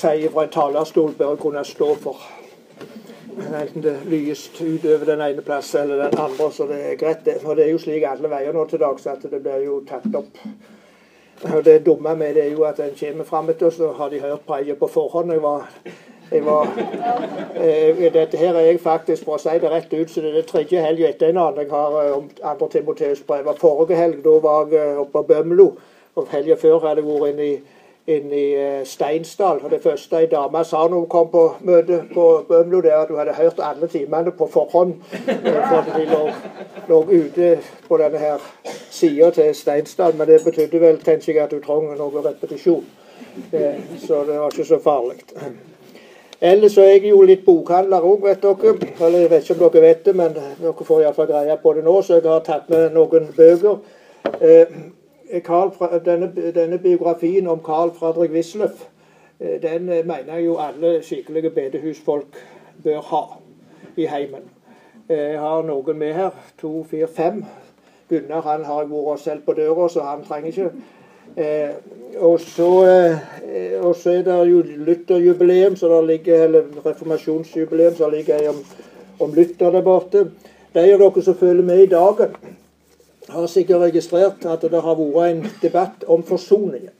si fra en talerstol bør kunne stå for. Enten det lyst utover den ene plass eller den andre, så det er greit, det. For det er jo slik alle veier nå til dags at det blir jo tatt opp. Og Det dumme med det er jo at en kommer fram etter, så har de hørt preget på forhånd. Jeg var, jeg var eh, Dette her er jeg faktisk, for å si det rett ut, så det er det tredje helga etter en annen jeg har eh, om andre Timoteus brev. Forrige helg da var jeg eh, oppe på Bømlo, og helga før hadde jeg vært inne i inne i eh, Steinsdal. Og Det første ei dame sa når hun kom på møte på Bømlo, det at hun hadde hørt alle timene på forhånd. eh, For de lå, lå ute på denne her sida til Steinsdal. Men det betydde vel tenker jeg, at hun trengte noe repetisjon. Så det var ikke så farlig. Ellers så er jeg jo litt bokhandler òg, vet dere. Eller jeg vet ikke om dere vet det, men dere får iallfall greie på det nå. Så jeg har tatt med noen bøker. Eh, Carl, denne, denne biografien om Carl Fredrik Wisløff, eh, den eh, mener jeg jo alle skikkelige bedehusfolk bør ha i heimen. Eh, Jeg har noen med her. To, fire, fem. Gunnar han har jeg vært selv på døra, så han trenger ikke. Eh, og, så, eh, og så er det jo Lutherjubileum, så der ligger, eller reformasjonsjubileum, så der ligger jeg om, om Luther der borte. De av dere som følger med i dagen, har sikkert registrert at det har vært en debatt om forsoningen.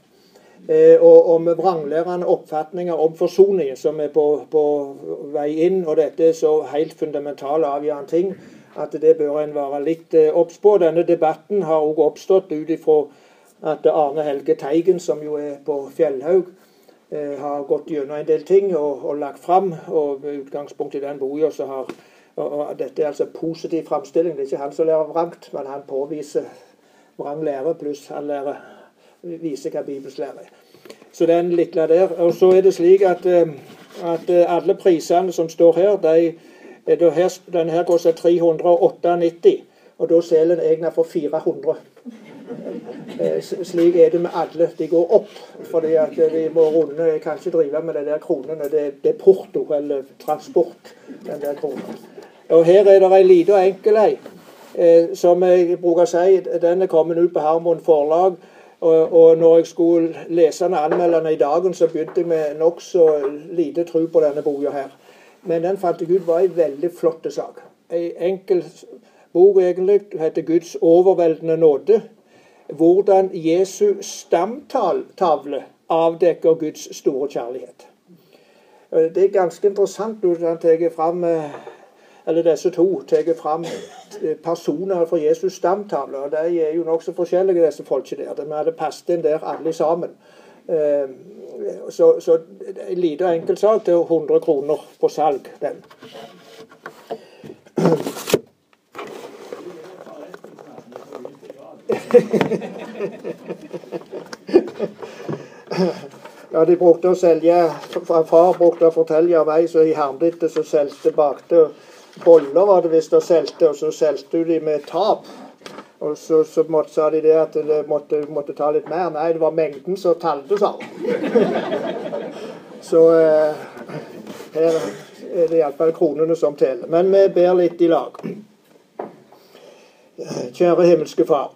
Eh, og om vranglærende oppfatninger om forsoningen som er på, på vei inn. Og dette er så helt fundamentale avgjørende ting at det bør en være litt eh, på. Denne debatten har også oppstått ut ifra at Arne Helge Teigen, som jo er på Fjellhaug, eh, har gått gjennom en del ting og, og lagt fram. Og med utgangspunkt i den boka så har og, Dette er altså positiv framstilling. Det er ikke han som lærer vrangt, men han påviser vrang lære, pluss han lærer, viser hva Bibels lære er. Så den lille der. Og så er det slik at, eh, at eh, alle prisene som står her, de, her denne her koster 398, og da selger en egna for 400. Eh, Slik er det med alle. De går opp fordi at de må runde Jeg kan ikke drive med de der kronene. Det, det er porto eller transport, den der kronen. Og her er det ei lita og enkel ei. Eh, som jeg bruker å si, den er kommet ut på Harmon forlag. Og, og når jeg skulle lese den anmeldende i dagen, så begynte jeg med nokså lite tro på denne boka her. Men den fant jeg ut var ei veldig flott sak. Ei enkel bok egentlig. Heter 'Guds overveldende nåde'. Hvordan Jesu stamtavle avdekker Guds store kjærlighet. Det er ganske interessant når han tar fram eh, eller disse to tar fram eh, personer fra Jesus stamtavle. og De er jo nokså forskjellige, disse folkene der. Vi hadde passet inn der alle sammen. Eh, Så, så en liten enkel sak til 100 kroner på salg, den. Ja, de brukte å selge Far brukte å fortelle av ei som i Hermditte som solgte bakte boller, var det visst, og solgte, og så solgte de med tap. Og så, så måtte, sa de det at det måtte, måtte ta litt mer. Nei, det var mengden som talte, sa hun. Så eh, her er det iallfall kronene som teller. Men vi ber litt i lag. Kjære himmelske Far.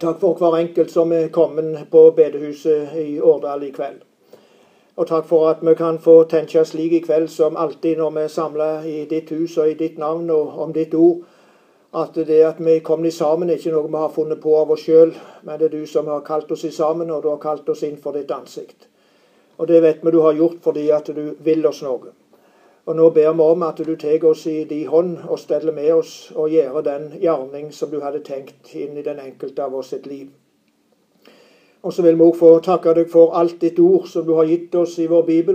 Takk for hver enkelt som er kommet på bedehuset i Årdal i kveld. Og takk for at vi kan få tenke slik i kveld som alltid når vi samler i ditt hus og i ditt navn og om ditt ord, at det at vi kommer sammen, er ikke noe vi har funnet på av oss sjøl, men det er du som har kalt oss sammen, og du har kalt oss inn for ditt ansikt. Og det vet vi du har gjort fordi at du vil oss noe. Og nå ber vi om at du tar oss i din hånd og steller med oss og gjør den gjerning som du hadde tenkt inn i den enkelte av oss sitt liv. Og så vil vi også få takke deg for alt ditt ord som du har gitt oss i vår bibel.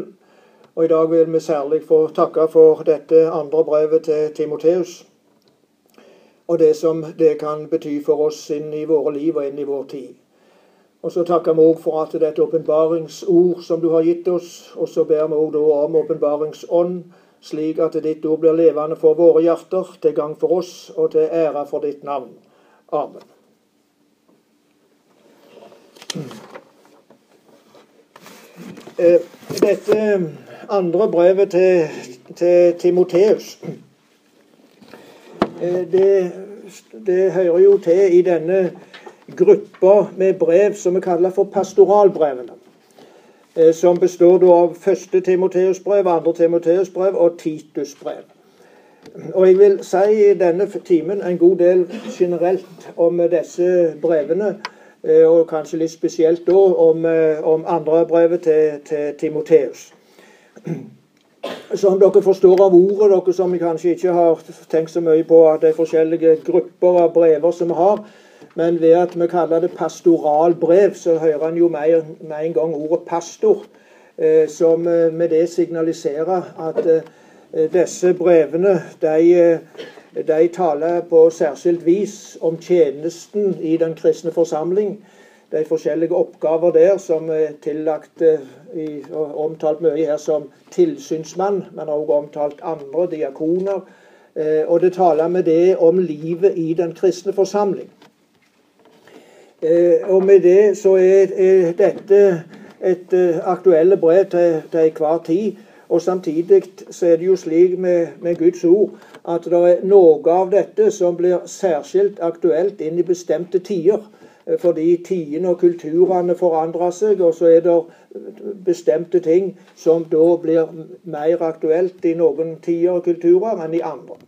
Og i dag vil vi særlig få takke for dette andre brevet til Timoteus. Og det som det kan bety for oss inn i våre liv og inn i vår tid. Og så takker vi òg for at det er et åpenbaringsord som du har gitt oss. Og så ber vi òg om åpenbaringsånd, slik at ditt ord blir levende for våre hjerter, til gang for oss og til ære for ditt navn. Amen. Eh, Dette andre brevet til, til Timoteus eh, det, det hører jo til i denne gruppa med brev som vi kaller for pastoralbrevene. som består av første Timoteus-brev, andre Timoteus-brev og Titus-brev. Og jeg vil si i denne timen en god del generelt om disse brevene, og kanskje litt spesielt da om, om andre brevet til, til Timoteus som dere forstår av ordet, dere som kanskje ikke har tenkt så mye på at det er forskjellige grupper av brever som vi har. Men ved at vi kaller det pastoralbrev, så hører en jo med, en gang ordet pastor. Eh, som eh, med det signaliserer at eh, disse brevene de, eh, de taler på særskilt vis om tjenesten i den kristne forsamling de forskjellige oppgaver der som er tillagt i, og omtalt mye her som tilsynsmann, men også omtalt andre diakoner. Eh, og det taler med det om livet i den kristne forsamling. Eh, og med det så er, er dette et aktuelle brev til, til enhver tid. Og samtidig så er det jo slik med, med Guds ord at det er noe av dette som blir særskilt aktuelt inn i bestemte tider. Eh, fordi tidene og kulturene forandrer seg, og så er det bestemte ting som da blir mer aktuelt i noen tider og kulturer enn i andre.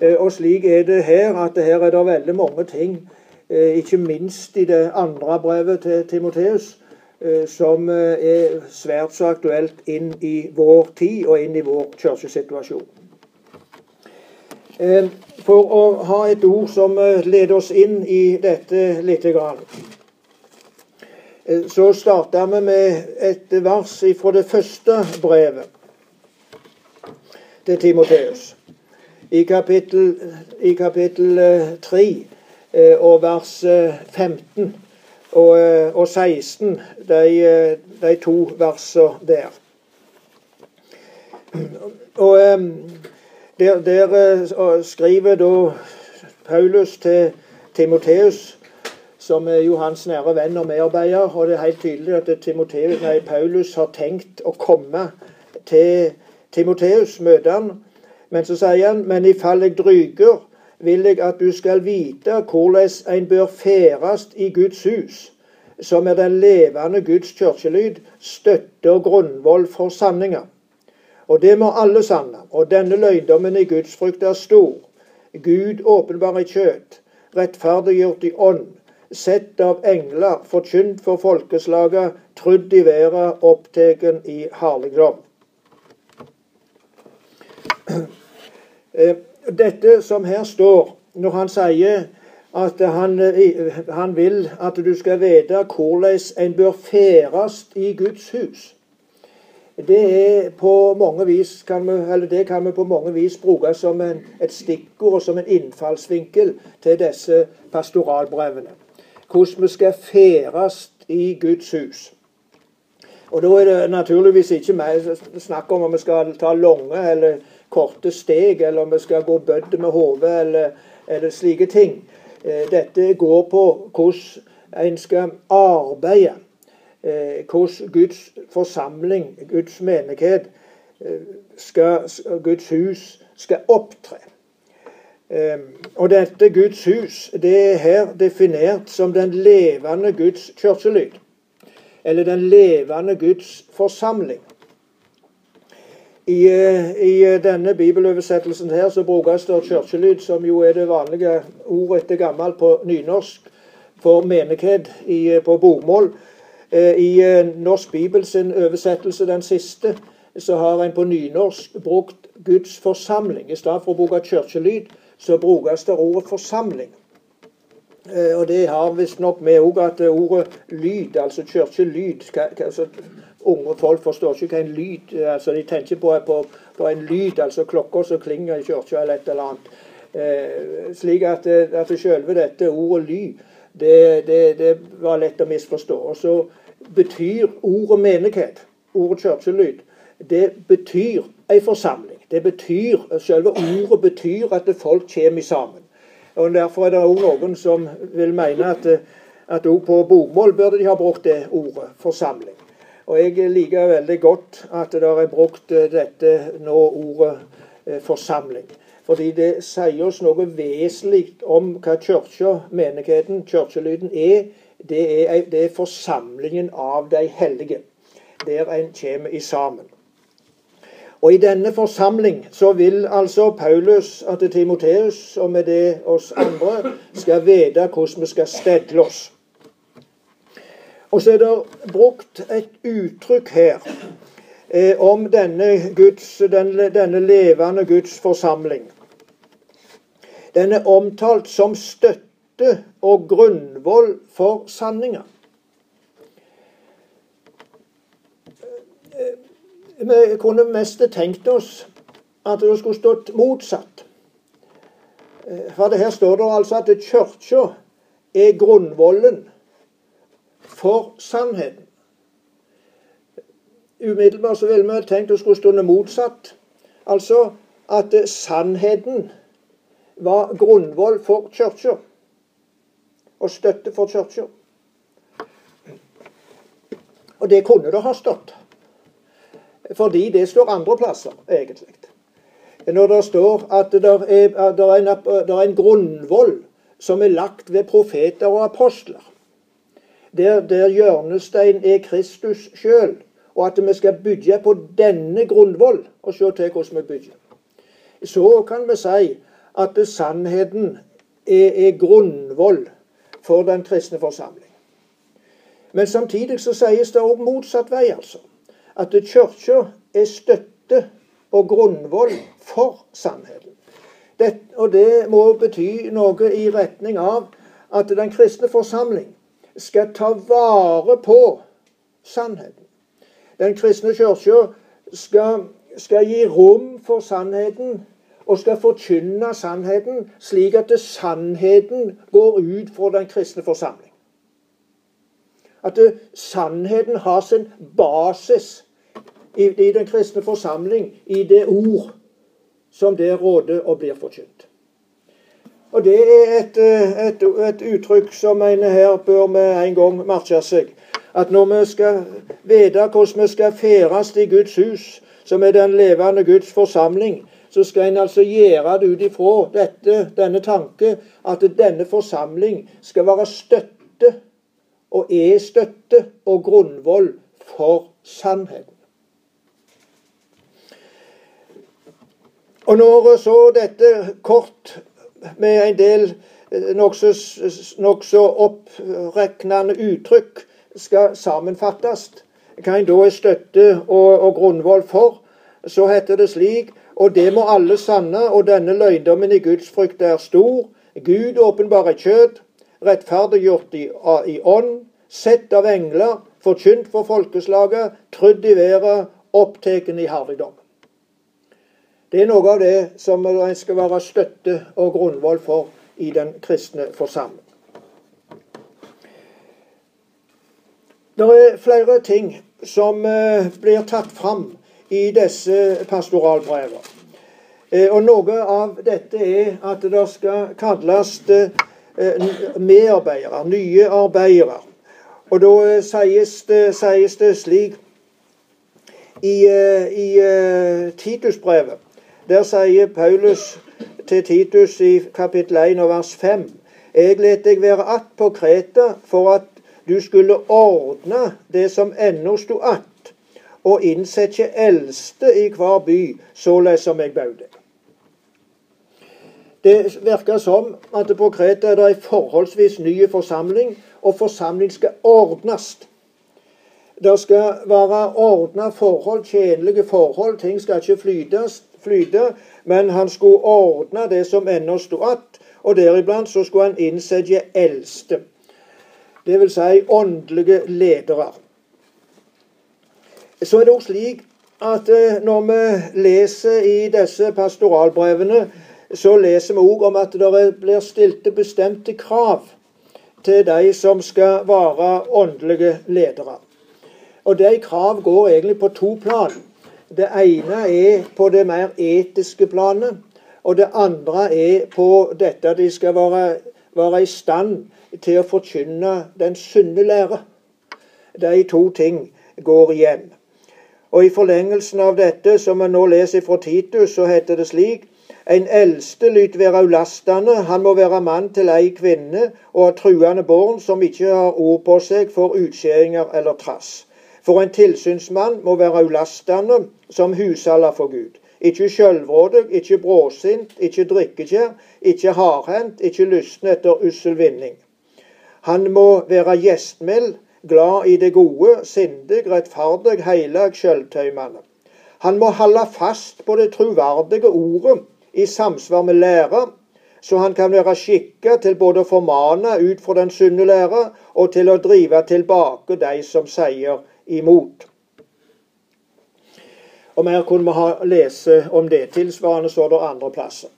Eh, og slik er det her, at her er det veldig mange ting, eh, ikke minst i det andre brevet til Timoteus, som er svært så aktuelt inn i vår tid og inn i vår kirkesituasjon. Eh, for å ha et ord som eh, leder oss inn i dette lite grann. Eh, så starter vi med et vers fra det første brevet til Timoteus. I kapittel, i kapittel 3 og vers 15 og, og 16, de, de to versene der. Og der, der uh, skriver da Paulus til Timoteus, som er jo hans nære venn og medarbeider. Og det er helt tydelig at Timoteus, nei, Paulus har tenkt å komme til Timoteus, møte han. Men så sier han men ifall jeg dryger, vil jeg at du skal vite hvordan en bør ferdes i Guds hus, som er den levende Guds kirkelyd, støtte og grunnvoll for sanninga. Og det må alle sanne. Og denne løgndommen i Guds frykt er stor. Gud åpenbar i kjøtt, rettferdiggjort i ånd, sett av engler, forkynt for folkeslaget, trudd i været, oppteken i herligdom. Eh, dette som her står, når han sier at han, eh, han vil at du skal vite hvordan en bør ferdes i Guds hus det er på mange vis kan vi, eller det kan vi på mange vis bruke som en, et stikkord og som en innfallsvinkel til disse pastoralbrevene. Hvordan vi skal ferdes i Guds hus. Og Da er det naturligvis ikke mer snakk om om vi skal ta lange eller korte steg, eller om vi skal gå bødd med hodet, eller, eller slike ting. Eh, dette går på hvordan en skal arbeide Eh, hvordan Guds forsamling, Guds menighet, eh, skal, Guds hus skal opptre. Og dette Guds hus det er her definert som den levende Guds kirkelyd. Eller den levende Guds forsamling. I, I, denne bibeloversettelsen her så brukes det kirkelyd, som jo er det vanlige ordet etter gammelt på nynorsk for menighet i, på bokmål. Eh, I eh, Norsk Bibels oversettelse, den siste, så har en på nynorsk brukt Guds forsamling. I stedet for å bruke kirkelyd, så brukes det ordet forsamling. Eh, og det har visstnok med òg at ordet lyd, altså kirkelyd altså, Unge folk forstår ikke hva en lyd altså De tenker på, på, på en lyd, altså klokka som klinger i kirka, eller et eller annet. Eh, slik at, at selve dette ordet lyd det, det, det, var lett å misforstå. Og så betyr ordet menighet, ordet kirkelyd, det betyr ei forsamling. Det betyr, Selve ordet betyr at folk kommer sammen. Og Derfor er det òg noen som vil mene at, at òg på bokmål burde de ha brukt det ordet forsamling. Og jeg liker veldig godt at det er brukt dette nå ordet eh, forsamling. Fordi det sier oss noe vesentlig om hva kirka, menigheten, kirkelyden er. Det er, det er forsamlingen av de hellige. der en kommer i sammen. Og i denne forsamling så vil altså Paulus at Timoteus, og med det oss andre, skal vite hvordan vi skal stedle oss. Og så er det brukt et uttrykk her eh, om denne, Guds, denne, denne levende Guds forsamling. Den er omtalt som støtte og grunnvoll for sanninga. Vi kunne mest tenkt oss at det skulle stått motsatt. For det her står det altså at kirka er grunnvollen for sannheten. Umiddelbart så ville vi tenkt det skulle stå motsatt. Altså at sannheten var grunnvoll for kirka. Og støtte for kirka. Og det kunne det ha stått. Fordi det står andre plasser, egentlig. Når det står at det er, er en, er en grunnvoll som er lagt ved profeter og apostler, der, der hjørnestein er Kristus sjøl, og at vi skal bygge på denne grunnvoll, og se til hvordan vi bygger, så kan vi si at sannheten er, er grunnvoll for den kristne forsamling. Men samtidig så sies det òg motsatt vei, altså at Kirka er støtte og grunnvoll for sannheten. Det, og det må bety noe i retning av at den kristne forsamling skal ta vare på sannheten. Den kristne kirka skal, skal, gi rom for sannheten og skal forkynne sannheten, slik at sannheten går ut fra den kristne forsamling. At sannheten har sin basis i, i den kristne forsamling i det ord som det råder og blir forkynt. Og Det er et, eh, et, et uttrykk som en her bør med en gang merke seg. At når vi skal vite hvordan vi skal ferdes i Guds hus, som er den levende Guds forsamling, så skal en altså gjøre det ut ifra denne tanke at denne forsamling skal være støtte, og er støtte og grunnvoll for sannheten. Og når så dette kort med en del eh, nokså nok oppreknende uttrykk skal sammenfattes, hva en da er støtte og, og grunnvoll for, så heter det slik og det må alle sanne, og denne løgndommen i Guds frykt er stor. Gud åpenbar i kjød, rettferdiggjort i, i ånd, sett av engler, forkynt for folkeslaget, trudd i været, opptatt i herligdom. Det er noe av det som en skal være støtte og grunnvoll for i den kristne forsamling. Det er flere ting som eh, blir tatt fram i disse pastoralbrevene. Eh, og Noe av dette er at det skal kalles eh, medarbeidere, nye arbeidere. Og da sies det, sies det slik i, i Titusbrevet der sier Paulus til Titus i kapittel 1 og vers 5.: Jeg let deg være att på Kreta for at du skulle ordne det som ennå sto att, og innsette eldste i hver by, såleis som jeg bød deg. Det virker som at på Kreta er det en forholdsvis ny forsamling, og forsamling skal ordnes. Det skal være ordna forhold, tjenlige forhold. Ting skal ikke flytes, flyte, men han skulle ordne det som ennå sto att, og deriblant så skulle han innsette eldste. Det vil si åndelige ledere. Så er det også slik at eh, når vi leser i disse pastoralbrevene, så leser vi òg om at det blir stilte bestemte krav til de som skal være åndelige ledere. Og de krav går egentlig på to plan. Det ene er på det mer etiske planet, og det andre er på dette at de skal være, være i stand til å forkynne den sunne lære. De to ting går igjen. Og I forlengelsen av dette, som vi nå leser fra Titus, så heter det slik en eldste lyt være ulastende, han må være mann til ei kvinne og ha truende barn som ikke har ord på seg for utskjæringer eller trass. For en tilsynsmann må være ulastende som husholder for Gud. Ikke sjølvrådig, ikke bråsint, ikke drikkekjær, ikke hardhendt, ikke lysten etter ussel vinning. Han må være gjestmild, glad i det gode, sindig, rettferdig, heilag, sjølvtøymende. Han må holde fast på det troverdige ordet i samsvar med læra, så han kan være skikka til både å formane ut fra den sunne læra og til å drive tilbake de som sier imot. Og Mer kunne vi lese om det. Tilsvarende står det andre plasser.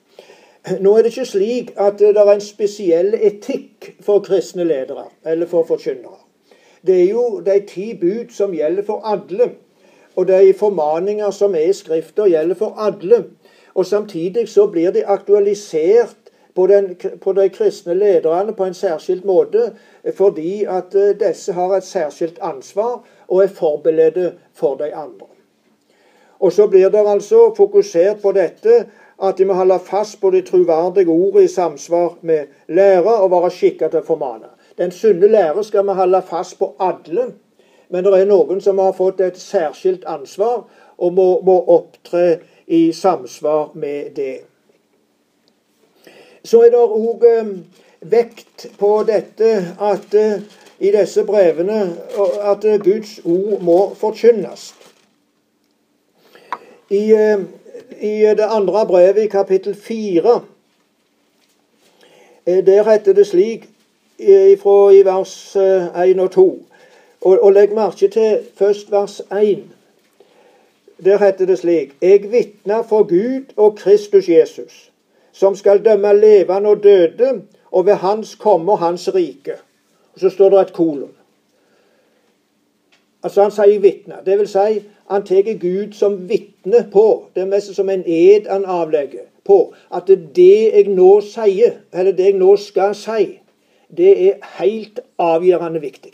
Nå er det ikke slik at det er en spesiell etikk for kristne ledere eller for forkynnere. Det er jo de ti bud som gjelder for alle. Og de formaninger som er i Skrifta, gjelder for alle. Og Samtidig så blir de aktualisert på, den, på, de kristne lederne på en særskilt måte, fordi at eh, disse har et særskilt ansvar og er forberedt for de andre. Og så blir det altså fokusert på dette at de må holde fast på de troverdige ordene i samsvar med lære og være skikka til å formane. Den sunne lære skal vi holde fast på alle, men det er noen som har fått et særskilt ansvar og må, må opptre i samsvar med det. Så er det òg eh, vekt på dette at eh, i disse brevene at Guds ord må forkynnes. I, eh, I, det andre brevet, i kapittel fire, der heter det slik ifra i vers 1 og 2. Og, og legg merke til først vers 1. Der heter det slik Jeg vitner for Gud og Kristus Jesus, som skal dømme levende og døde, og ved Hans komme og Hans rike. Og Så står det et kolon. Altså Han sier vitne. Det vil si, han tar Gud som vitne på. Det er mest som en ed han avlegger på. At det jeg nå sier, eller det jeg nå skal si, det er helt avgjørende viktig.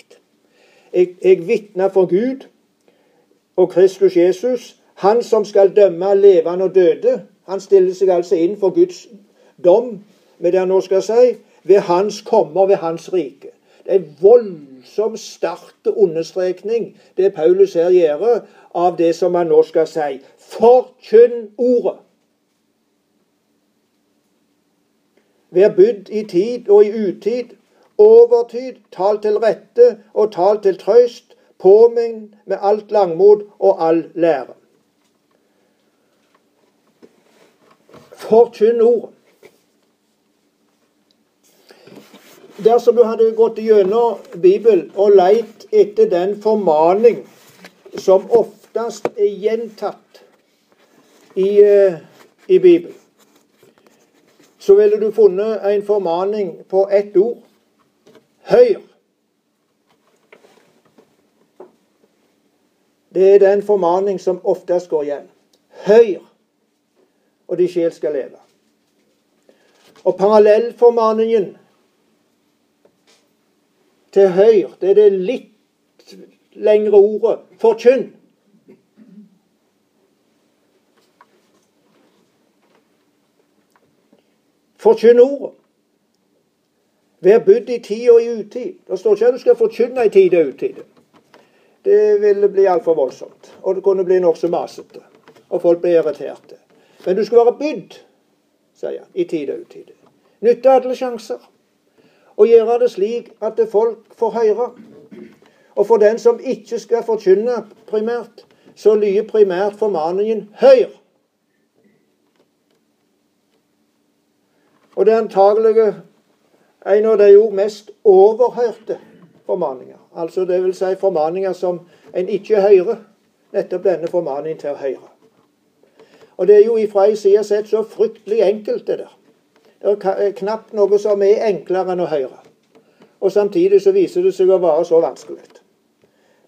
Jeg, jeg vitner for Gud og Kristus Jesus, han som skal dømme levende og døde. Han stiller seg altså inn for Guds dom, med det han nå skal si, ved hans komme og ved hans rike. Det er en voldsom sterk understrekning, det Paulus her gjør, av det som han nå skal si. Forkynn ordet. Vær bydd i tid og i utid, overtid, tal til rette og tal til trøst, påminn med alt langmod og all lære. Forkynn ordet. Dersom du hadde gått gjennom Bibelen og leit etter den formaning som oftest er gjentatt i, uh, i Bibelen, så ville du funnet en formaning på ett ord Høyr. Det er den formaning som oftest går igjen. Hør, og de sjel skal leve. Og parallellformaningen til høyr, det er det litt lengre ordet forkynn. Forkynn ordet. Vær budd i tid og i utid. Det står ikke at du skal forkynne i tid og utid. Det ville bli altfor voldsomt, og det kunne bli nokså masete. Og folk ble irriterte. Men du skal være bydd, sier han, i tide og utide. Nytte alle sjanser. Og gjøre det slik at folk får høre. Og for den som ikke skal forkynne primært, så lyder primært formaningen 'Høyr'. Og det er antagelige en av de mest overhørte formaninger. Altså det vil si formaninger som en ikke hører. Nettopp denne formaningen til å høre. Og det er jo ifra ei side sett så fryktelig enkelt, det der. Det er knapt noe som er enklere enn å høre. Og samtidig så viser det seg å være så vanskelig.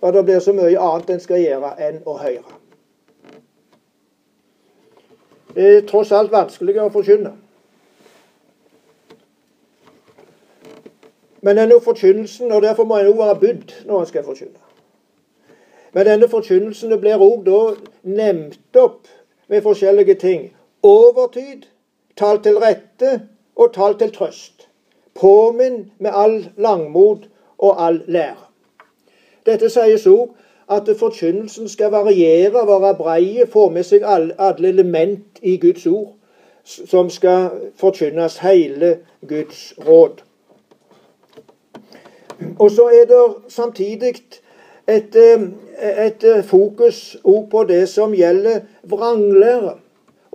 For det blir så mye annet en skal gjøre enn å høre. Det er tross alt vanskeligere å forkynne. Men denne forkynnelsen, og derfor må en òg være budd når en skal forkynne. Men denne forkynnelsen blir òg da nevnt opp med forskjellige ting. Overtid, tall til rette og tall til trøst. Påminn med all langmod og all lære. Dette sies òg at forkynnelsen skal variere, være brei, få med seg alle element i Guds ord, som skal forkynnes hele Guds råd. Og så er det samtidig et, eh, et eh, fokus òg på det som gjelder vranglære.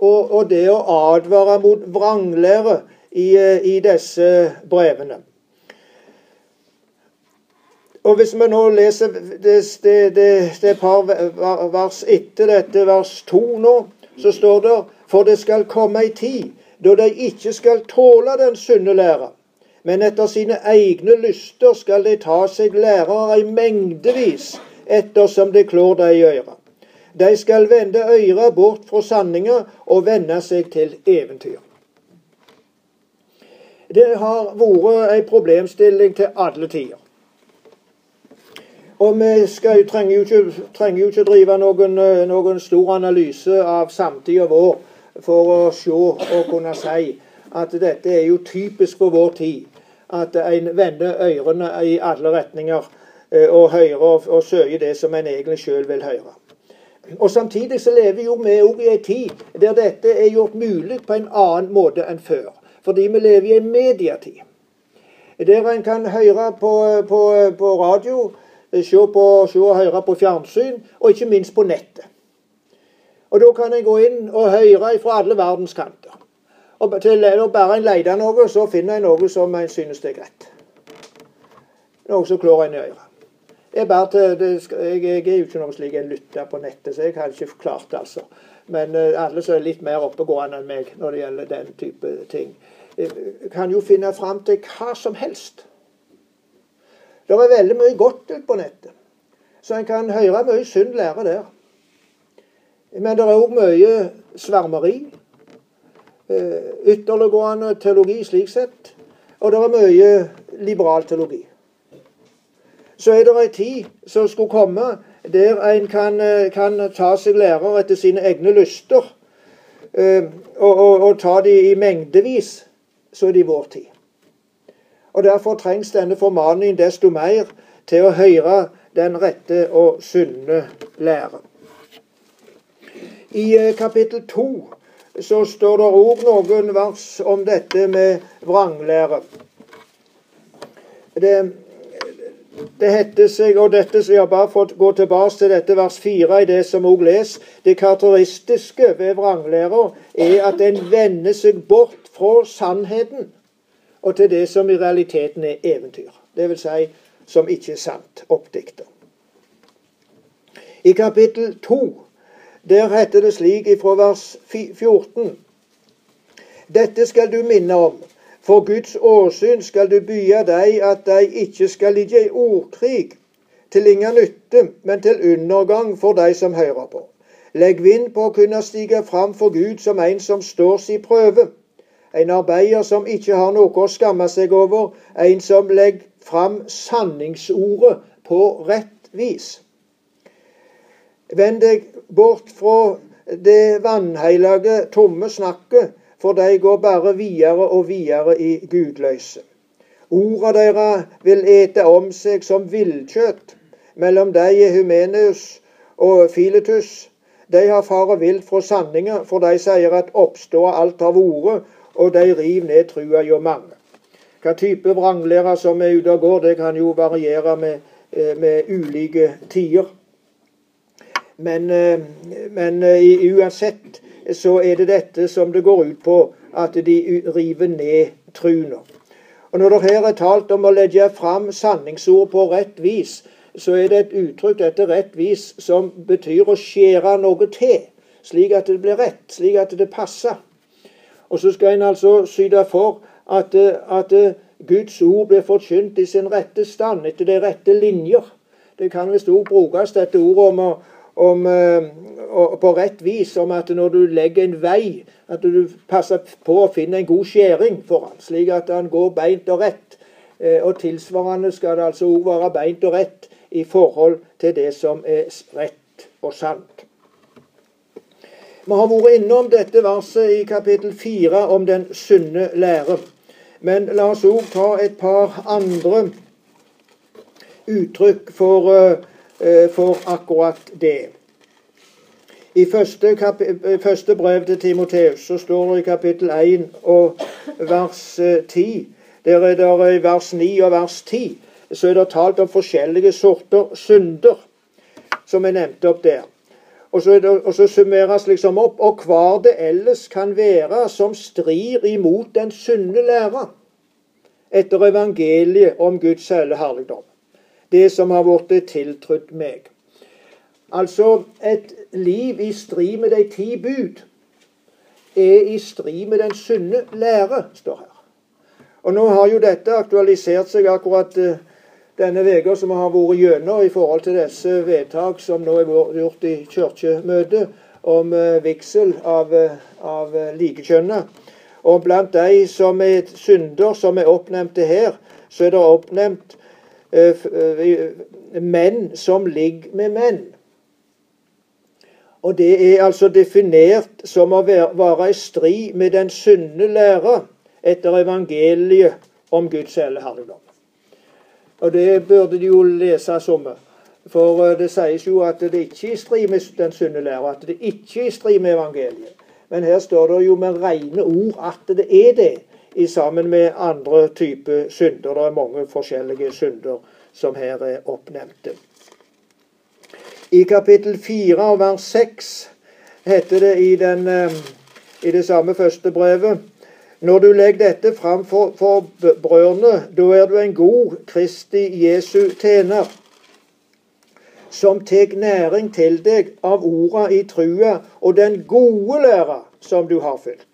Og, og, det å advare mot vranglære i, eh, i disse brevene. Og Hvis vi nå leser det, det, det, det par vers etter dette, vers to nå, så står det For det skal komme ei tid da de ikke skal tåle den sunne lære men etter sine egne lyster skal de ta seg lærere i mengdevis, ettersom det klår dem i øret. De skal vende øret bort fra sanninga og vende seg til eventyr. Det har vært en problemstilling til alle tider. Og vi skal, trenger, jo ikke, trenger jo ikke drive noen, noen stor analyse av samtida vår for å se og kunne si at dette er jo typisk for vår tid at en vender ørene i alle retninger eh, og hører og, og søker det som en egentlig sjøl vil høre. Og Samtidig så lever jo vi òg i en tid der dette er gjort mulig på en annen måte enn før. Fordi vi lever i en mediatid. Der en kan høre på, på, på radio, se, på, se og høre på fjernsyn, og ikke minst på nettet. Og Da kan en gå inn og høre fra alle verdens kanter. Og til, når bare en leter noe, så finner en noe som en synes det er greit. Noe som klår en i øret. Jeg, til, det, jeg, jeg, er jo ikke noe slik en lytter på nettet, så jeg har ikke klart det, altså. Men uh, alle som er litt mer oppegående enn meg når det gjelder den type ting, kan jo finne fram til hva som helst. Det er veldig mye godt på nettet, så en kan høre mye synd lære der. Men det er òg mye svermeri. Eh, ytterliggående teologi slik sett. Og det er mye liberal teologi. Så er det ei tid som skulle komme der en kan, eh, kan ta seg lærer etter sine egne lyster, eh, og, og, og ta de i mengdevis, så er det i vår tid. Og Derfor trengs denne formaningen desto mer til å høre den rette og sunne lære. I kapittel to så står det òg noen vers om dette med vranglære. Det, det heter seg, og dette så jeg bare fått gå tilbake til dette vers 4 i det som òg les. Det karakteristiske ved vranglæra er at en vender seg bort fra sannheten og til det som i realiteten er eventyr. Det vil si som ikke er sant, oppdikta. I kapittel 2 der heter det slik ifra vers 14. Dette skal du minne om. For Guds åsyn skal du bye deg at de ikke skal ligge i ordkrig, til ingen nytte, men til undergang for de som hører på. Legg vind på å kunne stige fram for Gud som en som står si prøve. En arbeider som ikke har noe å skamme seg over, en som legger fram sanningsordet på rett vis. Vend deg bort fra det vanhellige, tomme snakket, for de går bare videre og videre i gudløse. Orda deres vil ete om seg som villkjøtt. Mellom dem er Humenius og Filetus. De har fare vilt fra sanninga, for de sier at oppstår alt har vært, og de river ned trua jo mange. Hva type vranglærer som er ute og går, det kan jo variere med, eh, med ulike tider. Men, eh, men eh, uansett så er det dette som det går ut på, at de river ned truna. Og Når det her er talt om å legge fram sanningsord på rett vis, så er det et uttrykk etter rett vis som betyr å skjære noe til, slik at det blir rett, slik at det passer. Og så skal en altså syte for at, at Guds ord blir forkynt i sin rette stand, etter de rette linjer. Det kan visst òg brukes, dette ordet om å, om, eh, på rett vis om at når du legger en vei, at du passer på å finne en god skjæring for han, slik at han går beint og rett. Eh, og tilsvarende skal det altså òg være beint og rett i forhold til det som er rett og sant. Vi har vært innom dette verset i kapittel fire om den sunne lære. Men la oss òg ta et par andre uttrykk for uh, for akkurat det. I første, første brev til Timoteus så står det i kapittel 1 og vers 10 der er det i vers 9 og vers 10 så er det talt om forskjellige sorter synder, som jeg nevnte opp der. Og så, det, og så, summeres liksom opp. Og hva det ellers kan være som strir imot den sunne lære etter evangeliet om Guds hele herligdom. Det som har blitt tiltrudd meg. Altså, et liv i strid med de ti bud er i strid med den sunne lære, står her. Og nå har jo dette aktualisert seg akkurat uh, denne uka som vi har vært gjennom i forhold til disse vedtak som nå er gjort i kirkemøtet om uh, vigsel av, uh, av likekjønna. Og blant de som er synder, som er oppnevnte her, så er det oppnevnt menn som ligger med menn. Og det er altså definert som å være, i strid med den sunne lære etter evangeliet om Guds helligdom. Og det burde de jo lese som. For eh, det sies jo at det ikke er i strid med den sunne lære, at det ikke er i strid med evangeliet. Men her står det jo med rene ord at det er det, i sammen med andre typer synder. Det er mange forskjellige synder som her er oppnevnte. I kapittel 4 vers 6 heter det i, den, eh, i det samme første brevet når du legger dette fram for, for brødrene, da er du en god Kristi Jesu tjener, som tar næring til deg av orda i trua og den gode læra som du har fulgt.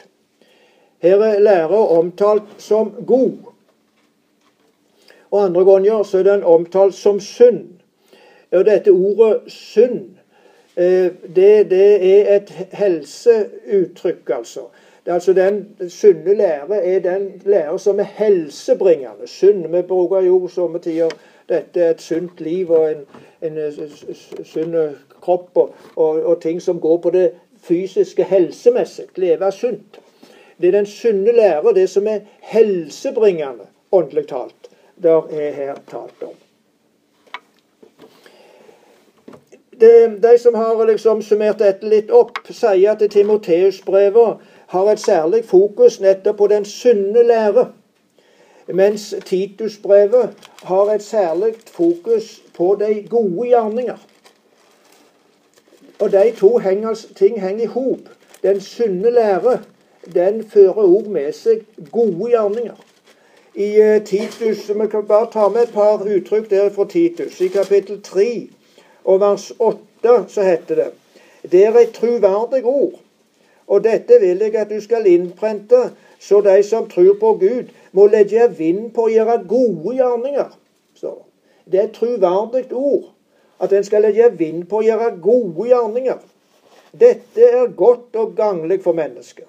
Her er læra omtalt som god. Og andre ganger så er den omtalt som synd. Og dette ordet synd, eh, det, det er et helseuttrykk, altså. Altså Den sunne lære er den lære som er helsebringende. Synd, Vi bruker jo somme tider dette er et sunt liv og en, en, en sunn kropp og, og, og, ting som går på det fysiske helsemessig. Leve sunt. Det er den sunne lære, det som er helsebringende, åndelig talt, der er her talt om. De, de som har liksom summert dette litt opp, sier at Timoteus-brevet har et særlig fokus nettopp på den sunne lære. Mens Titus-brevet har et særlig fokus på de gode gjerninger. Og de to ting henger i hop. Den sunne lære den fører òg med seg gode gjerninger. I uh, Titus, Vi kan bare ta med et par uttrykk der fra Titus. I kapittel 3 og vers 8 så heter det Det er et truverdig ord og dette vil jeg at du skal innprente, så de som tror på Gud, må legge vind på å gjøre gode gjerninger. Det er et truverdig ord. At en skal legge vind på å gjøre gode gjerninger. Dette er godt og ganglig for mennesket.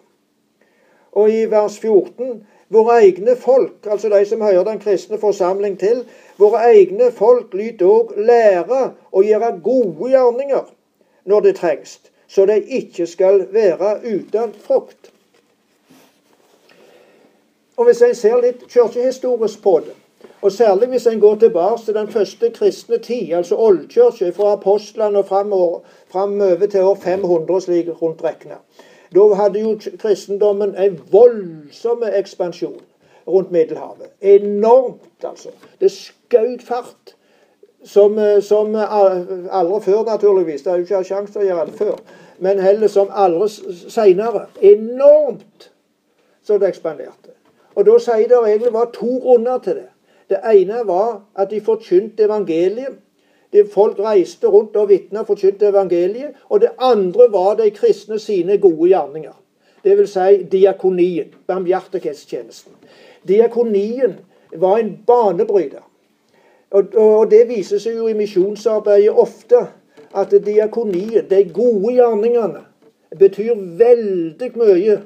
Og i vers 14 Våre egne folk, altså de som hører den kristne forsamling til, våre egne folk lyt òg lære å gjøre gode gjerninger når det trengs, så de ikke skal være uten frukt. Og Hvis en ser litt kirkehistorisk på det, og særlig hvis en går tilbake til den første kristne tid, altså oldkirka fra apostlene og framover til år 500, slik rundt regna, da hadde jo kristendommen en voldsom ekspansjon rundt Middelhavet. Enormt, altså. Det skjøt fart som, eh, som aldri før, naturligvis. Det er jo ikke sjanse til å gjøre det før. Men heller som aldri seinere. Enormt så det ekspanderte. Og da sier det egentlig var to grunner til det. Det ene var at de forkynte evangeliet. Folk reiste rundt og vitna og forkynte evangeliet. Og det andre var de kristne sine gode gjerninger. Det vil si diakonien, barmhjertighetstjenesten. Diakonien var en banebryter. Og, og det viser seg jo i misjonsarbeidet ofte at diakonien, de gode gjerningene, betyr veldig mye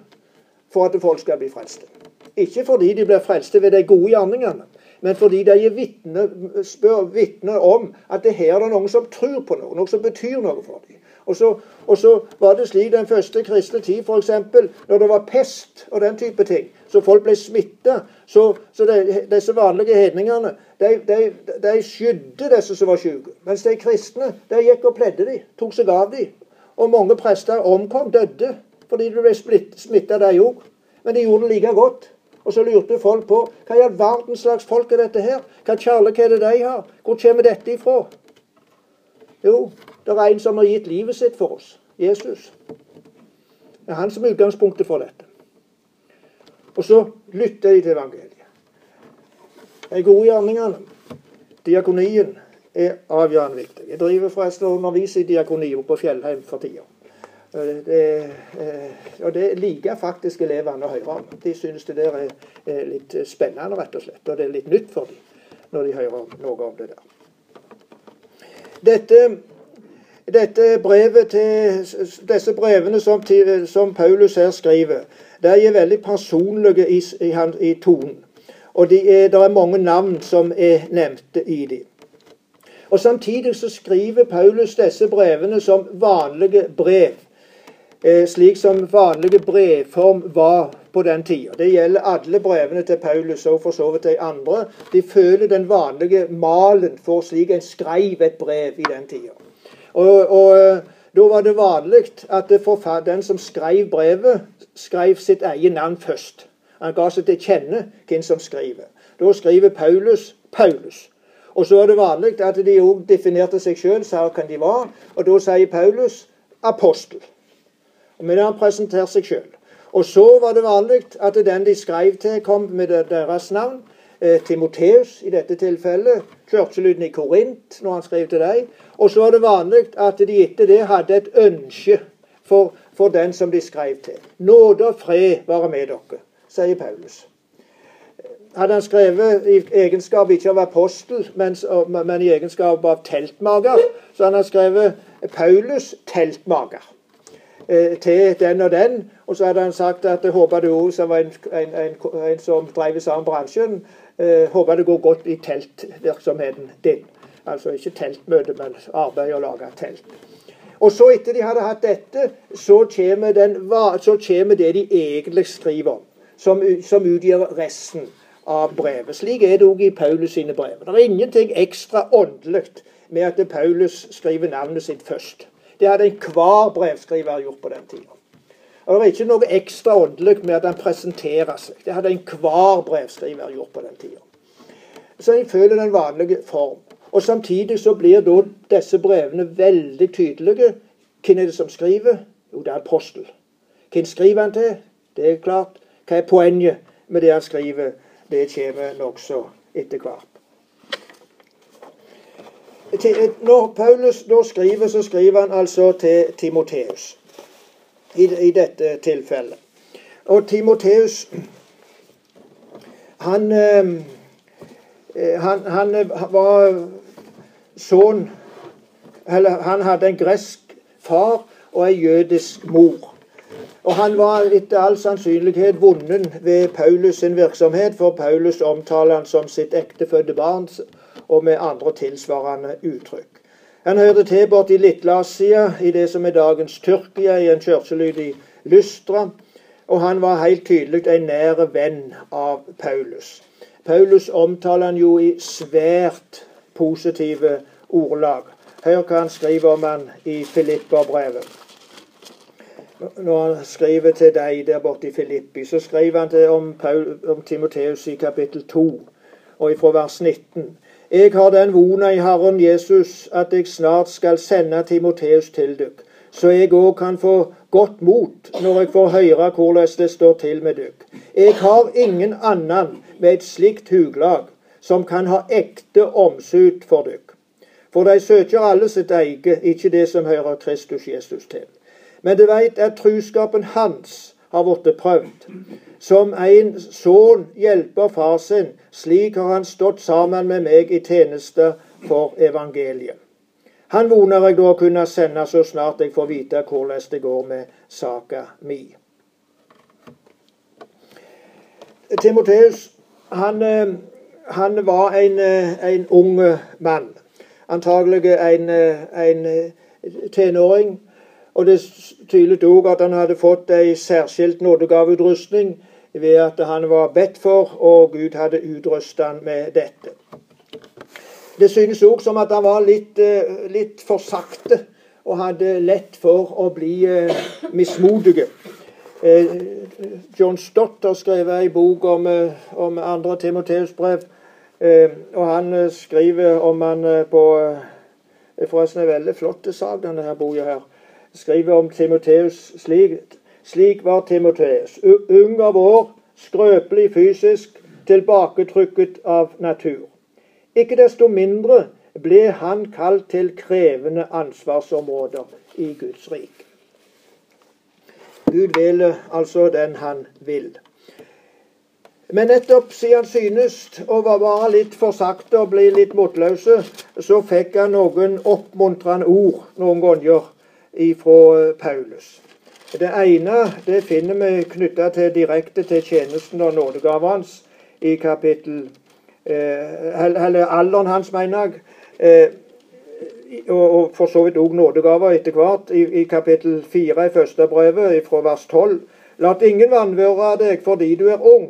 for at folk skal bli frelste. Ikke fordi de blir frelste ved de gode gjerningene, men fordi de spør vitne om at det her er noen som tror på noe, noe som betyr noe for dem. Og så, og så var det slik den første kristne tid, f.eks. når det var pest og den type ting, så folk ble smitta, så, så de, disse vanlige hedningene de, de, de skydde disse som var syke. Mens de kristne de gikk og pledde dem, tok seg av dem. Og mange prester omkom, døde, fordi de ble smitta, de òg. Men de gjorde det like godt. Og så lurte folk på hva i all verdens slags folk er dette her? Hva kjærlighet er det de har? Hvor kommer dette ifra? Jo, det er en som har gitt livet sitt for oss. Jesus. Det er han som er utgangspunktet for dette. Og så lytter de til evangeliet. De gode gjerningene, diakonien, er avgjørende viktig. Jeg driver forresten og underviser i diakoni på Fjellheim for tida. Det, eh, og det liker faktisk elevene å høre om. De synes det der er litt spennende, rett og slett. Og det er litt nytt for dem når de hører noe om det der. Dette, dette brevet til, disse brevene som, som, Paulus her skriver, de er veldig personlige i, i, i tonen. Og det er, er mange navn som er nevnte i dem. Og Samtidig så skriver Paulus disse brevene som vanlige brev. Eh, slik som vanlige brevform var på den tida. Det gjelder alle brevene til Paulus og for så vidt de andre. De føler den vanlige malen for slik en skrev et brev i den tida. Og, og eh, Da var det vanlig at den som skrev brevet, skrev sitt eget navn først. Han ga seg til kjenne hvem som skriver. Da skriver Paulus Paulus. Og så er det vanlig at de òg definerte seg sjøl, sa hvem de var. Og da sier Paulus apostel. Det han presenterte seg sjøl. Og så var det vanlig at den de skrev til, kom med deres navn. Eh, Timoteus i dette tilfellet. Kirkelyden i Korint når han skrev til dem. Og så var det vanlig at de etter det hadde et ønske for, for den som de skrev til. Nåde og fred være med dere sier Paulus. Hadde han skrevet i egenskap ikke av apostel, men, men i egenskap av teltmager, så hadde han skrevet Paulus teltmaker eh, til den og den. Og så hadde han sagt at jeg håper du òg, som var en, en, en, en, som drev i samme bransjen, eh, håper det går godt i teltvirksomheten din. Altså ikke teltmøte, men arbeid å lage telt. Og så etter de hadde hatt dette, så kommer, den, så kommer det de egentlig skriver om som, som utgjør resten av brevet. Slik er det òg i Paulus sine brev. Det er ingenting ekstra åndelig med at Paulus skriver navnet sitt først. Det hadde enhver brevskriver gjort på den tida. Det er ikke noe ekstra åndelig med at han presenterer seg. Det hadde enhver brevskriver gjort på den tida. Så jeg føler den vanlige form. Og Samtidig så blir da disse brevene veldig tydelige. Hvem er det som skriver? Jo, det er apostel. Hvem skriver han til? Det er klart. Hva er poenget med det han skriver? Det kommer nokså etter hvert. Når Paulus da skriver, så skriver han altså til Timoteus i, i dette tilfellet. Og Timoteus han, eh, han, han var sønn Eller han hadde en gresk far og en jødisk mor. Og han var etter all sannsynlighet vunnen ved Paulus sin virksomhet, for Paulus omtaler han som sitt ektefødte barn, og med andre tilsvarende uttrykk. Han hørte til borti Littlasia, i det som er dagens Tyrkia, i en kirkelyd i Lystra, og han var helt tydelig en nær venn av Paulus. Paulus omtaler han jo i svært positive ordlag. Hør hva han skriver om han i Filippa-brevet når han skriver til deg der borte i Filippi, så skriver han om, om Timoteus i kapittel 2, og ifra vers 19. Jeg har den vona i Herren Jesus at jeg snart skal sende Timoteus til dykk, så jeg òg kan få godt mot når jeg får høre hvordan det står til med dykk. Jeg har ingen annen med et slikt huglag som kan ha ekte omsut for dykk. For de søker alle sitt eget, ikke det som hører Kristus Jesus til. Men du veit at truskapen hans har blitt prøvd. Som en sønn hjelper far sin, slik har han stått sammen med meg i tjeneste for evangeliet. Han voner jeg da å kunne sende så snart jeg får vite hvordan det går med saka mi. Timoteus han, eh, han, var en, eh, en ung mann. Antagelig en, eh, en tenåring og det er tydelig òg at han hadde fått ei særskilt nådegaveutrustning ved at han var bedt for, og Gud hadde utrustet han med dette. Det synes òg som at han var litt, eh, litt for sakte og hadde lett for å bli eh, mismodige. Eh, John Stott har skrevet ei bok om, om andre Timoteus brev. Og han skriver om han på er forresten en veldig flott sak, denne her boka her. Skriver om Timoteus slik. Slik var Timoteus. Ung av år, skrøpelig fysisk, tilbaketrykket av natur. Ikke desto mindre ble han kalt til krevende ansvarsområder i Guds rik. Gud vil altså den han vil. Men nettopp siden han synes å være litt for og bli litt motløse, så fikk han noen oppmuntrende ord noen ganger fra Paulus. Det ene det finner vi knytta direkte til tjenesten og nådegaven hans i kapittel Eh, eller alderen hans, mener jeg. Eh, og for så vidt òg nådegaver etter hvert, i, i kapittel 4 i første brevet, fra vers 12. La ingen vanvøre deg fordi du er ung,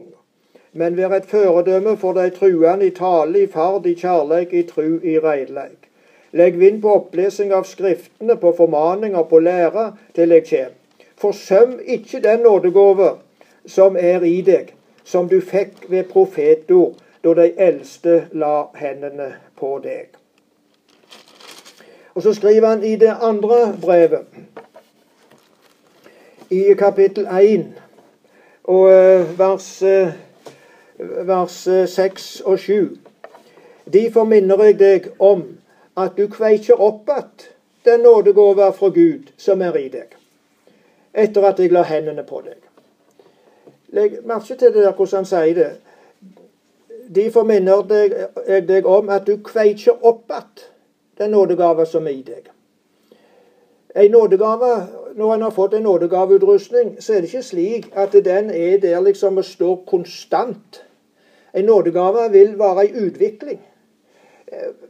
men vær et føredømme for de truende i tale, i fard, i kjærleik, i tru, i reidleik. Legg vind på opplesing av Skriftene, på formaninger, på lære, til jeg kjem. Forsøm ikke den nådegåve som er i deg, som du fikk ved profetord, da de eldste la hendene på deg. Og Så skriver han i det andre brevet, i kapittel 1, og eh, vers, eh, vers 6 og 7. Derfor minner jeg deg om at du kveikjer opp att den nådegåva fra Gud som er i deg, etter at jeg la hendene på deg. Legg merke til det der hvordan han sier det. Derfor minner jeg deg om at du kveikjer opp att den nådegave som er i deg. En nådegave, Når en har fått en nådegaveutrustning, så er det ikke slik at den er der liksom og står konstant. En nådegave vil være i utvikling.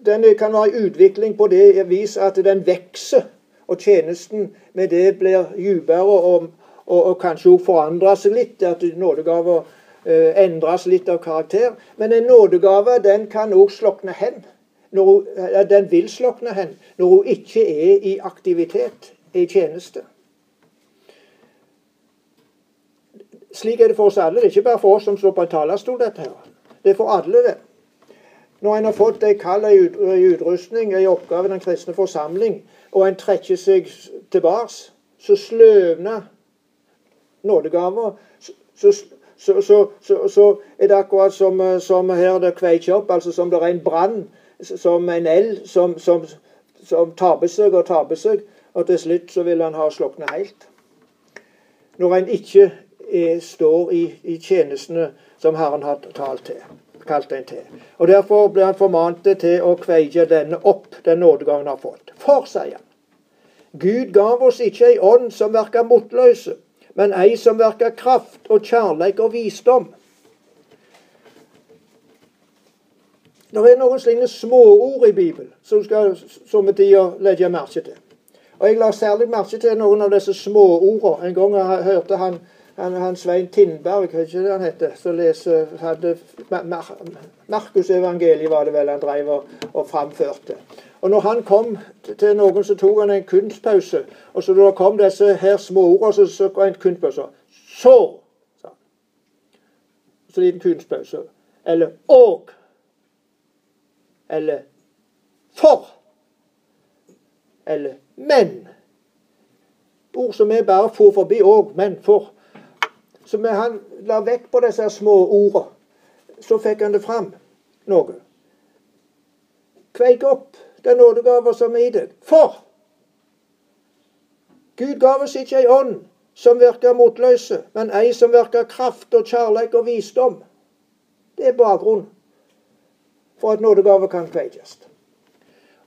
Den kan være i utvikling på det vis at den vokser, og tjenesten med det blir dypere og, og, og, kanskje også forandrer seg litt. At nådegaver Eh, endres litt av karakter. Men en nådegave den kan òg slokne hen. Når, den vil slokne hen når hun ikke er i aktivitet, i tjeneste. Slik er det for oss alle. Det er ikke bare for oss som står på en talerstol. dette her. Det er for alle, det. Når en har fått ei kall ei utrustning, ei oppgave i den kristne forsamling, og en trekker seg tilbake, så sløvner nådegaver. Så, så, så, så, er det akkurat som, eh, som her det kveiker opp, altså som det er en brann, som en eld, som, som, som taper seg og taper seg. Og til slutt så vil han ha sluknet helt. Når en ikke er, står i, i, tjenestene som Herren har talt til, kalt en til. Og Derfor ble han formant til å kveie denne opp, den nådegaven han har fått. For, sier han, Gud gav oss ikke ei ånd som virker motløse, men ei som verker kraft og kjærleik og visdom. Det er noen slike småord i Bibelen som du skal somme tider legge merke til. Og Jeg la særlig merke til noen av disse småordene. En gang jeg hørte han, han, han Svein Tindberg, vet ikke det han heter, som leser hadde Markusevangeliet var det vel han drev og, og framførte. Og når han kom til noen, så tok han en kunstpause. Og så da kom disse her små ordene, så, så en kunstpause. Så, sa han. Så liten kunstpause. Eller og. Eller for. Eller men. Ord som vi bare får forbi òg, men for. Så med han la vekk på disse små ordene. Så fikk han det fram noe. Kveik opp den nådegave som er i deg. For Gud gav oss ikke ei ånd som virker motløse, men ei som virker kraft og kjærleik og visdom. Det er bakgrunnen for at nådegave kan kveikes.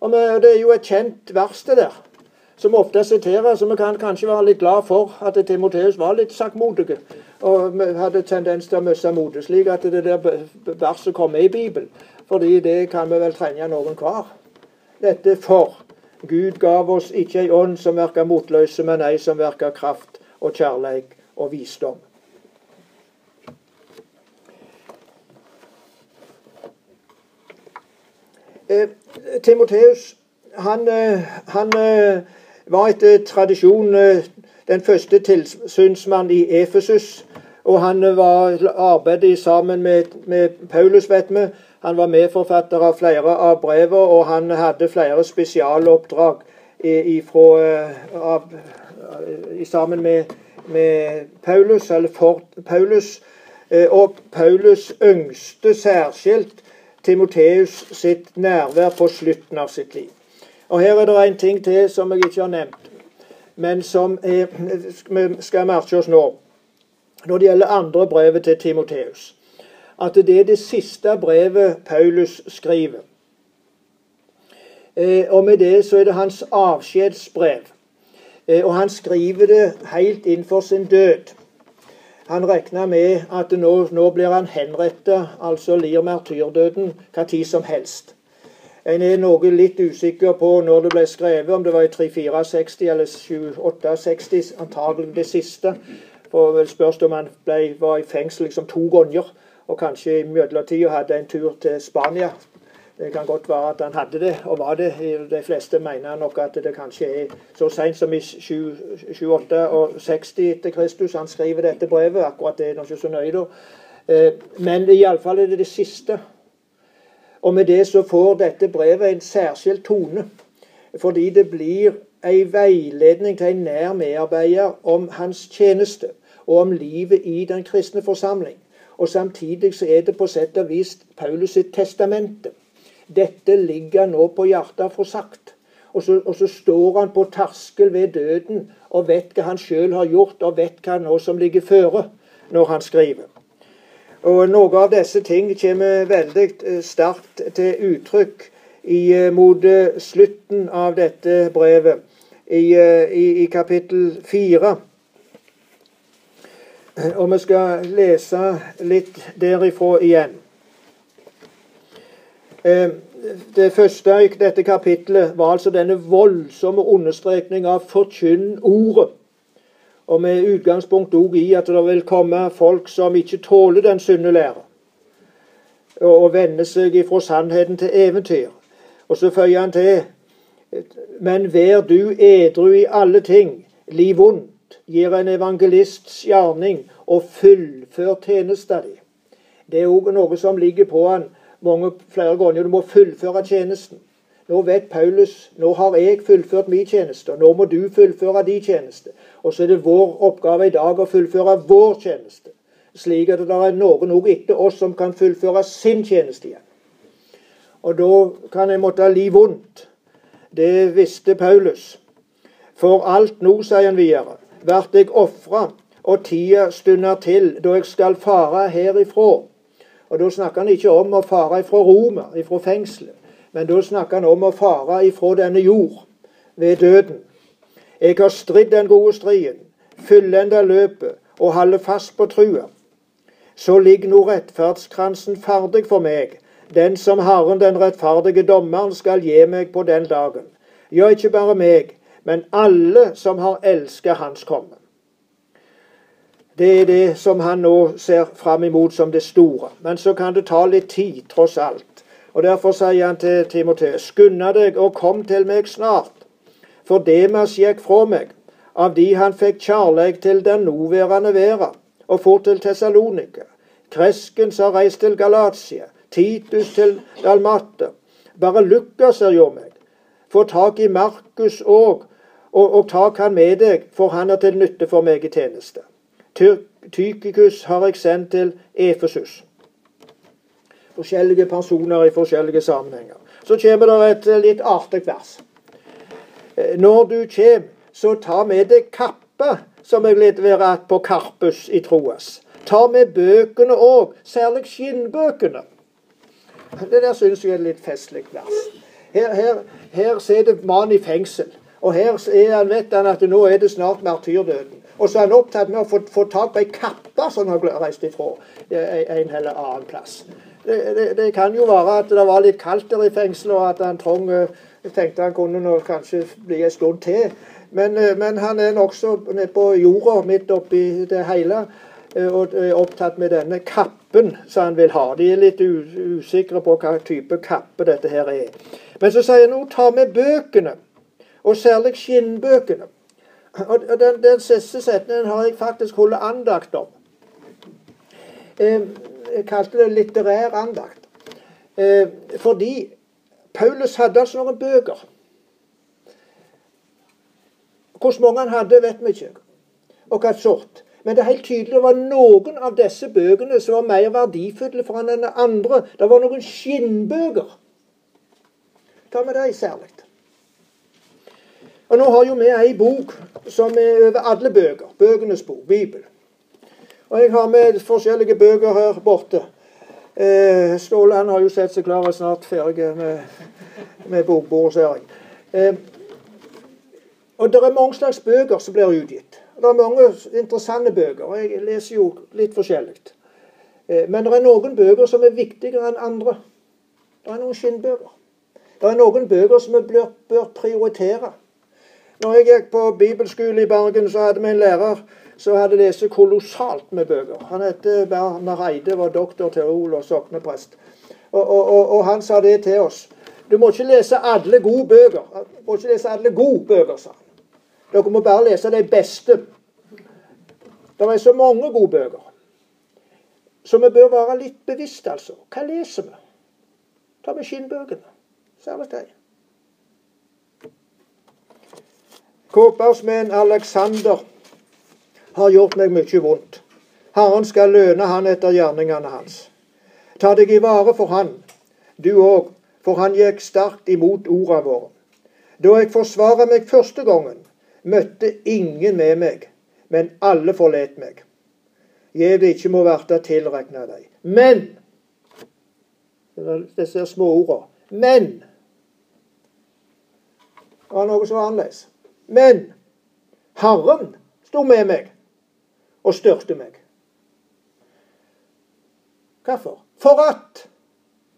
Og Det er jo et kjent vers, det der, som ofte siteres. Så vi kan kanskje være litt glad for at Timoteus var litt saktmodig. Og hadde tendens til å miste motet, slik at det der verset kom med i Bibelen. Fordi det kan vi vel trenge noen hver dette for. Gud gav oss ikke ei ånd som virker motløse, men ei som virker kraft og kjærleik og visdom. Eh, Timoteus han, eh, han eh, var etter tradisjon eh, den første tilsynsmann i Efesus. Og han var arbeidet sammen med, med Paulus, vet vi. Han var medforfatter av flere av brevene, og han hadde flere spesialoppdrag ifra, av, sammen med, med, Paulus, eller for Paulus. Og Paulus ønskte særskilt Timoteus sitt nærvær på slutten av sitt liv. Og Her er det en ting til som jeg ikke har nevnt, men som er, skal merke oss nå. Når det gjelder andre brevet til Timoteus. At det er det siste brevet Paulus skriver. Eh, og med det så er det hans avskjedsbrev. Eh, og han skriver det helt innenfor sin død. Han regner med at nå, nå blir han henrettet, altså lir martyrdøden, hva tid som helst. En er noe litt usikker på når det ble skrevet, om det var i 3460 eller 768, antagelig det siste. For vel spørs om han ble, var i fengsel liksom to ganger, og kanskje i mellomtida hadde en tur til Spania. Det kan godt være at han hadde det, og var det. De fleste mener nok at det kanskje er så seint som i 768 etter Kristus han skriver dette brevet. Akkurat det er han ikke så nøye da. Eh, men iallfall er det det siste. Og med det så får dette brevet en særskilt tone. Fordi det blir en veiledning til en nær medarbeider om hans tjeneste og om livet i den kristne forsamling. Og Samtidig så er det på sett og vis Paulus sitt testamente. Dette ligger nå på hjertet for sagt. Og så, og så, står han på terskel ved døden og vet hva han sjøl har gjort, og vet hva nå som ligger føre når han skriver. Og Noe av disse ting kommer veldig eh, sterkt til uttrykk i, eh, mot eh, slutten av dette brevet, i, i, i kapittel fire. Og vi skal lese litt derifra igjen. Det første i dette kapittelet var altså denne voldsomme understrekning av 'forkynn ordet'. Og med utgangspunkt òg i at det vil komme folk som ikke tåler den sunne lære, og, vende seg ifra sannheten til eventyr. Og så føyer han til Men vær du edru i alle ting, liv vondt, gir en evangelists gjerning, og fullfør tjenesta di. Det er òg noe som ligger på han mange flere ganger. Du må fullføre tjenesten. Nå vet Paulus nå har jeg fullført min tjeneste, og nå må du fullføre din tjeneste. Og så er det vår oppgave i dag å fullføre vår tjeneste, slik at det er noen òg etter oss som kan fullføre sin tjeneste igjen. Og da kan en måtte li vondt. Det visste Paulus. For alt nå, sier han videre, vert jeg ofra, og tida stunder til da jeg skal fare herifra. Og Da snakker han ikke om å fare ifra Roma, ifra fengselet. Men da snakker han om å fare ifra denne jord ved døden. Jeg har stridd den gode striden, fullenda løpet og holder fast på trua. Så ligger nå rettferdskransen ferdig for meg, den som Herren den rettferdige dommeren skal gi meg på den dagen. Ja, ikke bare meg, men alle som har elsket Hans komme. Det er det som han nå ser fram imot som det store. Men så kan det ta litt tid, tross alt. Og Derfor sier han til Timoteus.: Skynda deg og kom til meg snart. For Demas gikk fra meg, av de han fikk kjærleik til den nåværende verda, og for til Tessalonika. Kreskens har reist til Galatia, Titus til Dalmatia. Bare Lukas er jo meg. Få tak i Markus òg, og, og tak han med deg, for han er til nytte for meg i tjeneste. Tykikus har jeg sendt til Efesus forskjellige personer i forskjellige sammenhenger. Så kommer det et eh, litt artig vers. Eh, når du kommer, så ta med deg kappa, som jeg litt være på Karpus i Troas. Ta med bøkene òg, særlig skinnbøkene. Det der syns jeg er et litt festlig vers. Her, her, her sitter mannen i fengsel, og her er han, vet han at nå er det snart martyrdøden. Og så er han opptatt med å få, få tak på ei kappe som han har reist ifra en eller annen plass. Det, det, det, kan jo være at det var litt kaldt der i fengselet, og at han trong eh, tenkte han kunne nå kanskje bli en stund til. Men, eh, men han er nokså på jorda midt oppi det hele. eh, og er opptatt med denne kappen som han vil ha. De er litt usikre på hva type kappe dette her er. Men så sier han nå ta med bøkene, og særlig skinnbøkene. Og den, den siste setningen har jeg faktisk holdt andakt om. Jeg kalte det litterær andakt. Fordi Paulus hadde altså noen bøker. Hvordan mange han hadde, vet vi ikke. Og hva sort. Men det er helt tydelig det var noen av disse bøkene som var mer verdifulle for han enn andre. Det var noen skinnbøker. Ta med dem særlig. Og Nå har jo vi ei bok som er over alle bøker. Bøkenes bok, Bibelen. Og jeg har med forskjellige bøker her borte. Eh, Ståle har jo sett seg klar og snart ferdig med, med bokbordet, ser jeg. Eh, og det er mange slags bøker som blir utgitt. Det er mange interessante bøker. og Jeg leser jo litt forskjellig. Eh, men det er noen bøker som er viktigere enn andre. Det er noen skinnbøker. Det er noen bøker som vi bør, bør prioritere. Når jeg gikk på bibelskole i Bergen, så hadde vi en lærer som hadde lest kolossalt med bøker. Han het Berner Eide, var doktor teol og sokneprest. Og, og, og, og, han sa det til oss. Du må ikke lese alle gode bøker. Du må ikke lese alle gode bøker, sa han. Dere må bare lese de beste. Det er så mange gode bøker. Så vi bør være litt bevisste, altså. Hva leser vi? Ta med skinnbøkene. Særlig de. Kåpersmeden Alexander har gjort meg mye vondt. Herren skal løne han etter gjerningene hans. Ta deg i vare for han, du òg, for han gikk sterkt imot ordene våre. Da jeg forsvarer meg første gangen, møtte ingen med meg, men alle forlet meg. Gjev det ikke må verte tilregna deg. Men Disse små orda. Men Det var noe som var annerledes. Men Herren sto med meg og styrte meg. Hvorfor? For at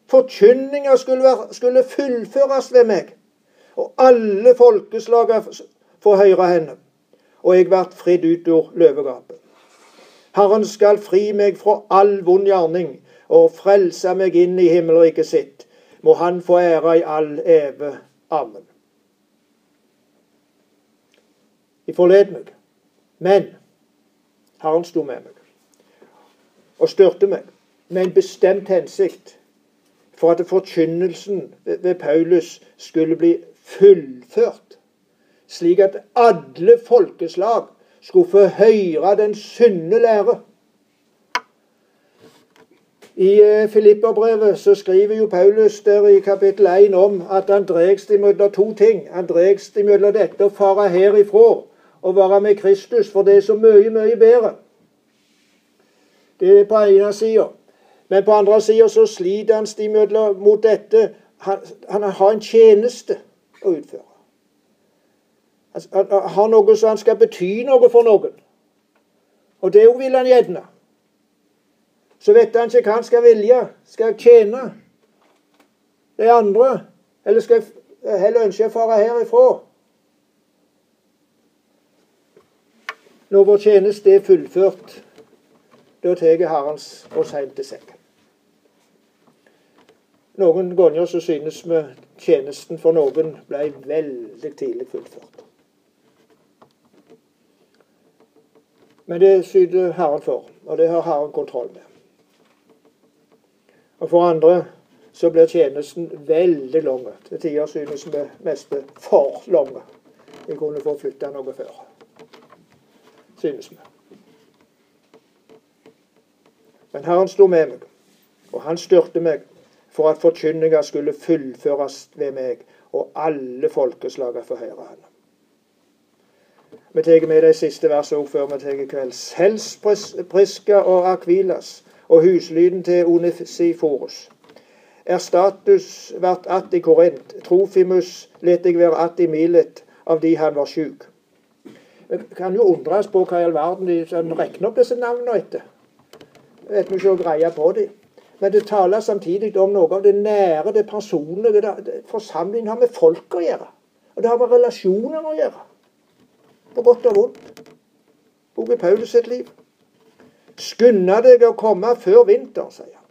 forkynninga skulle, skulle, fullføres ved meg, og alle folkeslaga få høre henne, og jeg ble fridd ut ur løvegapet. Herren skal fri meg fra all vond gjerning og frelse meg inn i himmelriket sitt. Må Han få ære i all eve. Amen. De forled meg, men Herren sto med meg og styrte meg med en bestemt hensikt for at forkynnelsen ved Paulus skulle bli fullført slik at alle folkeslag skulle få høre den sunne lære. I eh, Filipperbrevet så skriver jo Paulus der i kapittel 1 om at han dregst imellom to ting. Han dregst imellom dette å fare herifra og være med Kristus, for det er så mye, mye bedre. Det er på ene sida. Men på andre sida så sliter han mot dette. Han, han har en tjeneste å utføre. Altså, han har noe som han skal bety noe for noen. Og det vil han gjerne. Så vet han ikke hva han skal vilje. Skal jeg tjene de andre, eller skal jeg heller ønske å fare herifra? Når vår tjeneste er fullført, da tar Herrens oss hjem til seg. Noen ganger så synes vi tjenesten for noen ble veldig tidlig fullført. Men det syter Herren for, og det har Herren kontroll med. Og for andre så blir tjenesten veldig lang. Til tider synes vi meste for lang. Vi kunne få flytta noe før. Synes vi. Men Herren sto med meg, og han styrte meg for at forkynninga skulle fullføres ved meg, og alle folkeslaga får høre han. Vi tar med de siste versene før vi tar kvelds. Helst Priska og Akvilas og huslyden til Onesiforus. Er status vært att i Korint, Trofimus let jeg være att i Milet av de han var sjuk. Vi kan jo undres på hva i all verden de sånn, regner opp disse navnene etter. Vet ikke greie på dem. Men det taler samtidig om noe av det nære, det personlige. Forsamlingen har med folk å gjøre. Og det har med relasjoner å gjøre på godt og vondt. Også i Paulus sitt liv. Skynde deg å komme før vinter, sier han.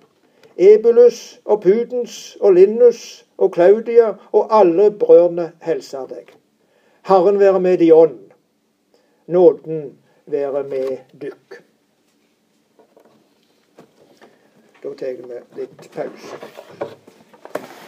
Ebulus og Pudens og Linnus og Claudia og alle brødrene hilser deg. Herren være med i ånd. Nåden være med dykk. Da tar vi litt pause.